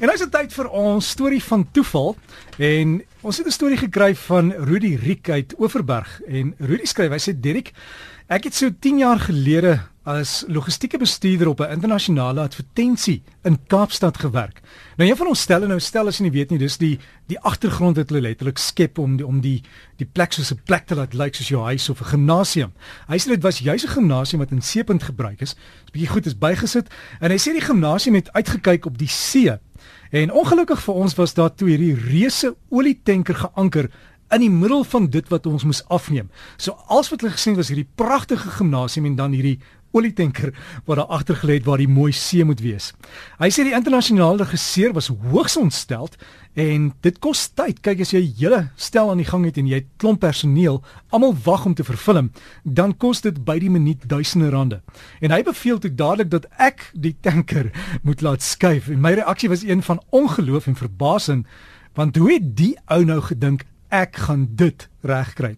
En nou is dit tyd vir ons storie van toeval en ons het 'n storie gekry van Rudy Riek uit Oeverberg en Rudy skryf hy sê Dirk ek het so 10 jaar gelede as logistieke bestuurder op 'n internasionale advertensie in Kaapstad gewerk. Nou een van ons stelle nou stel as jy nie weet nie dis die die agtergrond het hulle letterlik skep om die om die die plek soos 'n plek te laat lyk soos jou huis of 'n gimnasium. Hy sê dit was juis 'n gimnasium wat in Seepunt gebruik is. Dis bietjie goed is bygesit en hy sê die gimnasium het uitgekyk op die see En ongelukkig vir ons was daar toe hierdie reuse olietanker geanker in die middel van dit wat ons moes afneem. So als wat hulle gesien was hierdie pragtige gimnasium en dan hierdie olietanker wat daar agter gelê het waar die mooi see moet wees. Hy sê die internasionale regisseur was hoogs ontsteld en dit kos tyd. Kyk as jy 'n hele stel aan die gang het en jy het klomp personeel, almal wag om te vervilm, dan kos dit by die minuut duisende rande. En hy beveel toe dadelik dat ek die tanker moet laat skuif. En my reaksie was een van ongeloof en verbasing want hoe het die ou nou gedink ek gaan dit regkry?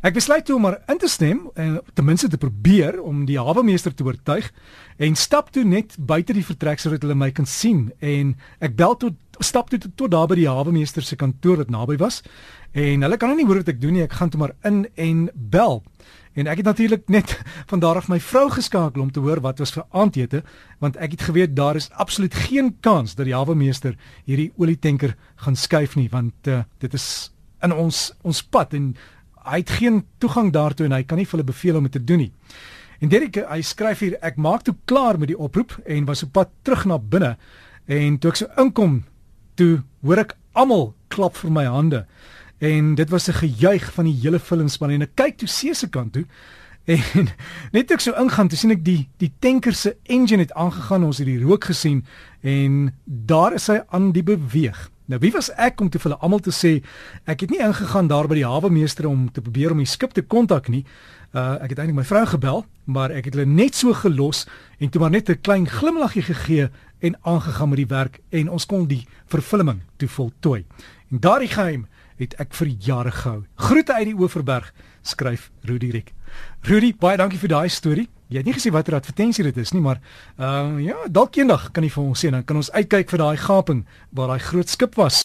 Ek besluit toe om maar in te stem en ten minste te probeer om die hawemeester te oortuig en stap toe net buite die vertrek sodat hulle my kan sien. En ek bel tot stap toe tot, tot daar by die hawemeester se kantoor wat naby was. En hulle kan nou nie hoor wat ek doen nie. Ek gaan toe maar in en bel. En ek het natuurlik net van daar af my vrou geskakel om te hoor wat was vir aandete want ek het geweet daar is absoluut geen kans dat die hawemeester hierdie olietanker gaan skuif nie want uh, dit is in ons ons pad en hy het geen toegang daartoe en hy kan nie vir hulle beveel om dit te doen nie. En Derek hy skryf hier ek maak toe klaar met die oproep en was op pad terug na binne en toe ek so inkom toe hoor ek almal klap vir my hande en dit was 'n gejuig van die hele filmspan en ek kyk toe see se kant toe en net toe ek so ingaan toe sien ek die die tanker se engine het aangegaan ons het die rook gesien en daar is hy aan die beweeg Nou wie was ek om te vir hulle almal te sê ek het nie ingegaan daar by die hawemeester om te probeer om die skip te kontak nie. Uh ek het eintlik my vrou gebel, maar ek het hulle net so gelos en toe maar net 'n klein glimlaggie gegee en aangegaan met die werk en ons kon die vervulling toe voltooi. En daardie geheim het ek vir jare gehou. Groete uit die Oeverberg, skryf Rudy Rick. Rudy, baie dankie vir daai storie. Jy het nie gesê watter advertensie dit is nie, maar uh ja, dalk eendag kan jy vir ons sê dan kan ons uitkyk vir daai gaping waar daai groot skip was.